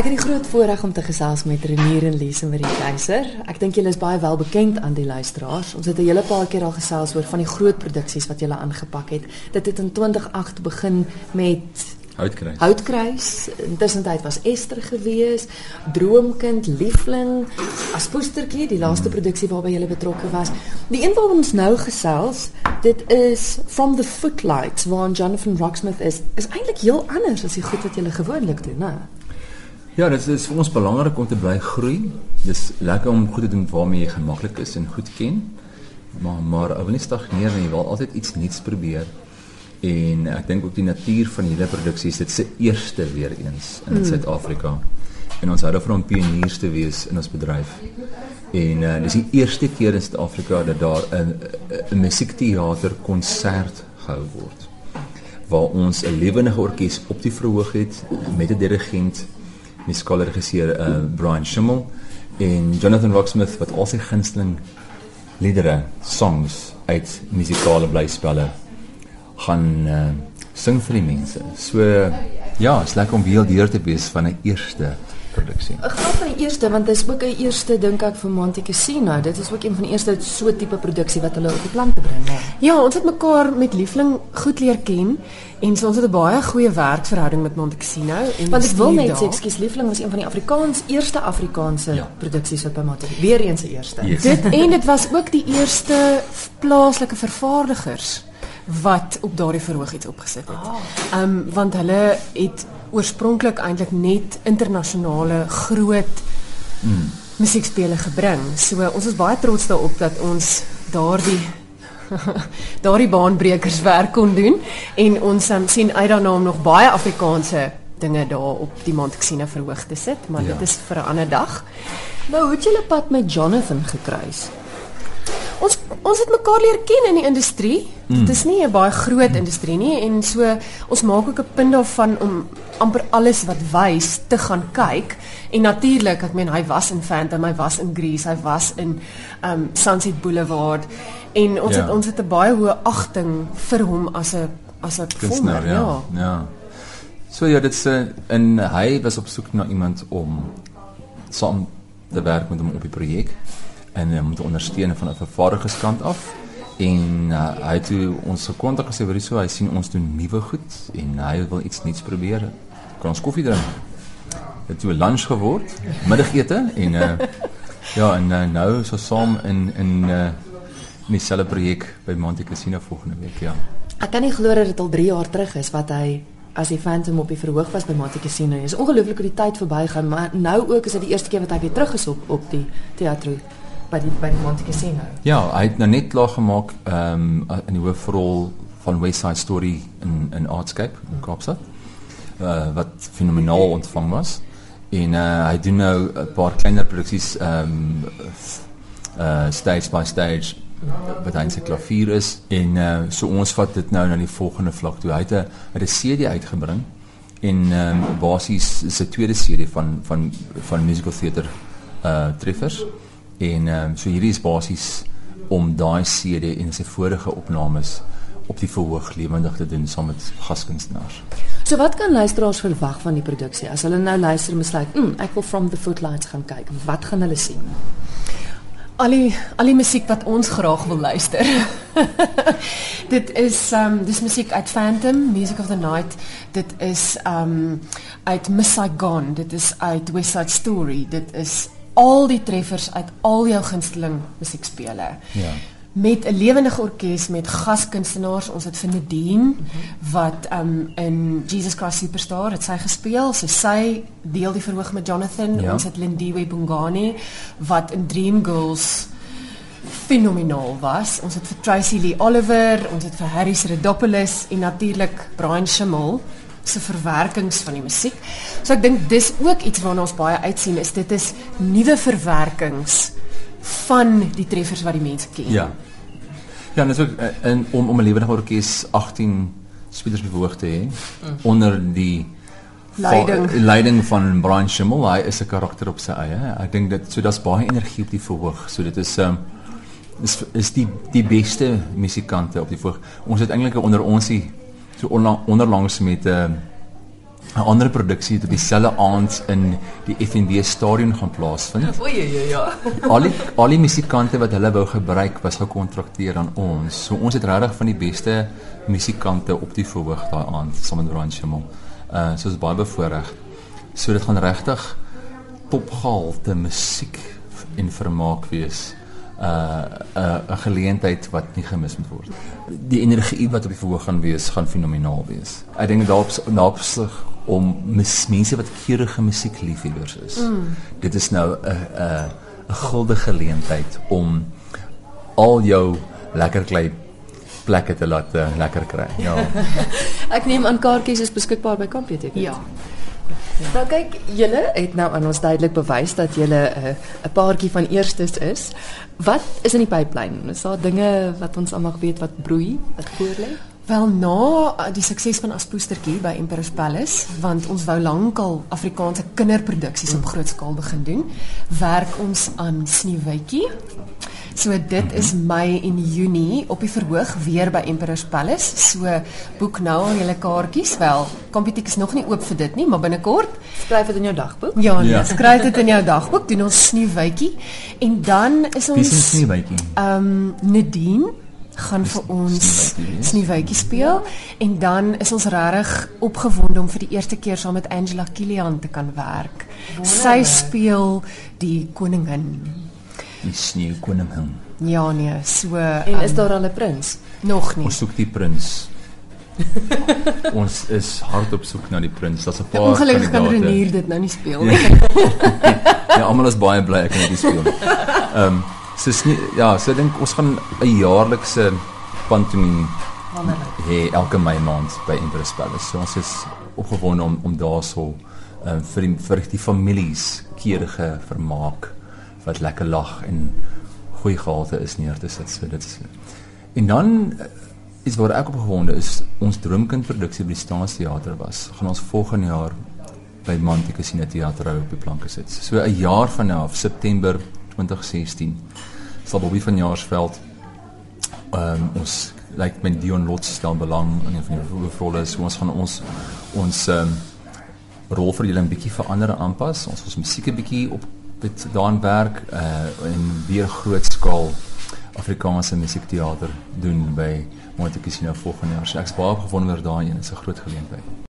Ek het die groot voorreg om te gesels met Renier en Lise Marie Keiser. Ek dink julle is baie wel bekend aan die luisteraars. Ons het 'n hele paar keer al gesels oor van die groot produksies wat julle aangepak het. Dit het in 2008 begin met Houtkruis. Houtkruis. Intussen was Esther gewees, Droomkind, Liefling, as poestertjie, die laaste hmm. produksie waarby jy betrokke was. Die een wat ons nou gesels, dit is From the Footlights waar Jonathan Rocksmith is, is eintlik heel anders as die goed wat jy gewoonlik doen, né? Ja, dit is vir ons belangrik om te bly groei. Dis lekker om goed te doen waarmee jy gemaklik is en goed ken. Maar maar ou wil nie stagneer nie, jy wil altyd iets nuuts probeer. En ek dink ook die natuur van hierdie produksie is dit se eerste weer eens in mm. Suid-Afrika. En ons hou daarvan om pioniers te wees in ons bedryf. En uh, dis die eerste keer in Suid-Afrika dat daar 'n 'n musiekteater konsert gehou word waar ons 'n lewendige orkes op die verhoog het met 'n dirigent, musikale regisseur uh, Brian Schimmel en Jonathan Rocksmith wat al sy gunsteling liedere, songs uit musikale blyspelle gaan uh, sing vir die mense. So ja, is lekker om weer deur te wees van 'n eerste produksie. Ek glo my eerste want dit is ook 'n eerste dink ek vir Monte Cassino. Dit is ook een van die eerste so tipe produksie wat hulle op die plan te bring. Ja. ja, ons het mekaar met Liefling goed leer ken en so ons het 'n baie goeie werkverhouding met Monte Cassino en want ek wil net sê ekskuus Liefling was een van die Afrikaans eerste Afrikaanse ja. produksies wat by Monte weer eens se eerste. Yes. Dit en dit was ook die eerste plaaslike vervaardigers wat op daardie verhoog iets opgesit het. Ah. Ehm um, want hulle het oorspronklik eintlik net internasionale groot mm. musiekspele gebring. So ons is baie trots daarop dat ons daardie daardie baanbrekers werk kon doen en ons um, sien uit daarna om nog baie Afrikaanse dinge daar op die Montexina verhoog te sit, maar ja. dit is vir 'n ander dag. Nou, hoe het julle pad met Jonathan gekruis? Ons ons het mekaar leer ken in die industrie. Mm. Dit is nie 'n baie groot industrie nie en so ons maak ook 'n punt daarvan om amper alles wat wys te gaan kyk. En natuurlik, ek meen hy was in Phantom, hy was in Grease, hy was in um Sunset Boulevard en ons ja. het ons het 'n baie hoë agting vir hom as 'n as 'n performer, ja. ja. Ja. So ja, dit se en hy was op soek na iemand om saam te werk met hom op die projek en om te ondersteun van 'n vervaardigerskant af. En uh, hy het ons gekontak gesê vir so hy sien ons doen nuwe goed. En hy wil iets nuuts probeer kan ons koffie drink het toe 'n lunch geword middagete. En uh, ja en uh, nou so saam in in uh, in dieselfde projek by Monte Cassino volgende week ja. Ek kan nie glo dat dit al 3 jaar terug is wat hy as die Phantom op die verhoog was by Monte Cassino. Dit is ongelooflik hoe die tyd verbygaan, maar nou ook is dit die eerste keer wat hy weer terug is op op die teater by die by die Monte Cassino. Ja, hy het nou net klaar gemaak ehm um, in die hoofrol van West Side Story in in Artscape in Kaapstad. Uh, wat fenomenaal ontvang was. En uh, hy doen nou 'n paar kleiner produksies ehm um, uh stage by stage wat hy se klavier is en uh, so ons vat dit nou na die volgende vlak toe. Hy het 'n CD uitgebring en ehm um, basies is 'n tweede serie van van van musical theater uh treffers. En ehm um, so hierdie is basies om daai CD en sy vorige opnames op die verhoog lewendig te doen saam met gaskunstenaars. So wat kan luisteraars verwag van die produksie as hulle nou luister en besluit, "Mm, ek wil from the footlights gaan kyk." Wat gaan hulle sien? Al die al die musiek wat ons graag wil luister. dit is ehm um, dis musiek uit Phantom, Music of the Night. Dit is ehm um, uit Miss Saigon. Dit is uit West Side Story. Dit is al die treffers uit al jou gunsteling musiekspele. Ja. Met 'n lewendige orkes met gaskunstenaars. Ons het vir Nadine mm -hmm. wat um in Jesus Christ Superstar het sy gespeel. So sy deel die verhoog met Jonathan. Ja. Ons het Lindiwe Bongani wat in Dreamgirls fenomenaal was. Ons het vir Tracy Lee Oliver, ons het vir Harry Redopoulos en natuurlik Brian Schimmel se verwerkings van die musiek. So ek dink dis ook iets waarna ons baie uitsien is dit is nuwe verwerkings van die treffers wat die mense ken. Ja. Ja, net so eh, in om om 'n lewendige orkes 18 spelers bewoog te hê mm. onder die leiding leiding van Brian Schimmel. Hy is 'n karakter op sy eie. Ek dink dit so daar's baie energie op die verhoog. So dit is um is is die die beste musikante op die verhoog. Ons het eintlik onder ons die so onderlangs met 'n uh, 'n ander produksie het op dieselfde aand in die FNB stadion gaan plaasvind. O ja ja ja. Al die al die musikante wat hulle wou gebruik was gekontrakteer aan ons. So ons het regtig van die beste musikante op die verhoog daai aand saam met Ryan Schimmel. Uh so is baie bevoordeel. So dit gaan regtig popgehalte musiek en vermaak wees. Uh 'n uh, 'n geleentheid wat nie gemis moet word. Die energie wat op die verhoog gaan wees, gaan fenomenaal wees. Ek dink daarop naapsig om mis, mense wat keurige musiekliefhebbers is. Mm. Dit is nou 'n 'n 'n gulde geleentheid om al jou lekker klei plekke te laat uh, lekker kry. Ja. Ek neem aan kaartjies is beskikbaar by Kampiotek. Ja. Nou kyk, julle het nou aan ons duidelik bewys dat julle 'n uh, 'n paartjie van eerstes is. Wat is in die pipeline? Is daar dinge wat ons almal weet wat broei, wat voorlê? Wel na uh, die sukses van Aspoestertjie by Emperor's Palace, want ons wou lankal Afrikaanse kinderproduksies op groot skaal begin doen, werk ons aan Sneeuwwitjie. So dit is Mei en Junie op die verhoog weer by Emperor's Palace. So boek nou al julle kaartjies. Wel, Kompietiek is nog nie oop vir dit nie, maar binnekort skryf dit in jou dagboek. Ja, nee, ja. skryf dit in jou dagboek. Doen ons Sneeuwwitjie en dan is ons Wie is Sneeuwwitjie? Ehm um, Nadine gaan vir ons Sneeuwwitjie speel en dan is ons regtig opgewonde om vir die eerste keer saam met Angela Kilian te kan werk. Sy speel die koningin. Die sneeukoningin. Ja nee, so En is daar al 'n prins? nog nie. Ons soek die prins. ons is hard op soek na die prins. Daar's 'n paar Ongelukkig kan. Renier dit nou nie speel Ja. nie. ja, almal is baie bly ek kan dit speel. Ehm um, so is nie ja, so ek dink ons gaan 'n jaarlikse pantomime hê elke Mei maand by Empress Palace. So ons is opgewonde om om daarso ehm um, vir die vir die families keurige vermaak wat lekker lag en goeie gehalte is neer te sit. So dit is En dan eh, iets waar ek opgewonde is, ons droomkind produksie by die Staatsteater was. Gaan ons volgende jaar by Monte Cassino Theater op die planke sit. So 'n jaar van nou af September 2016 sal Bobby van Jaarsveld ehm um, ons lyk like, met Dion Lots stel belang in een van die hoofrolle. So ons gaan ons ons ehm um, rol vir julle 'n bietjie verander en aanpas. Ons ons musiek 'n bietjie op dit daan werk uh en weer groot skaal Afrikaanse musiekteater doen by Monte Cassino volgende jaar. So ek's baie opgewonde oor daai een. Dit is 'n groot geleentheid.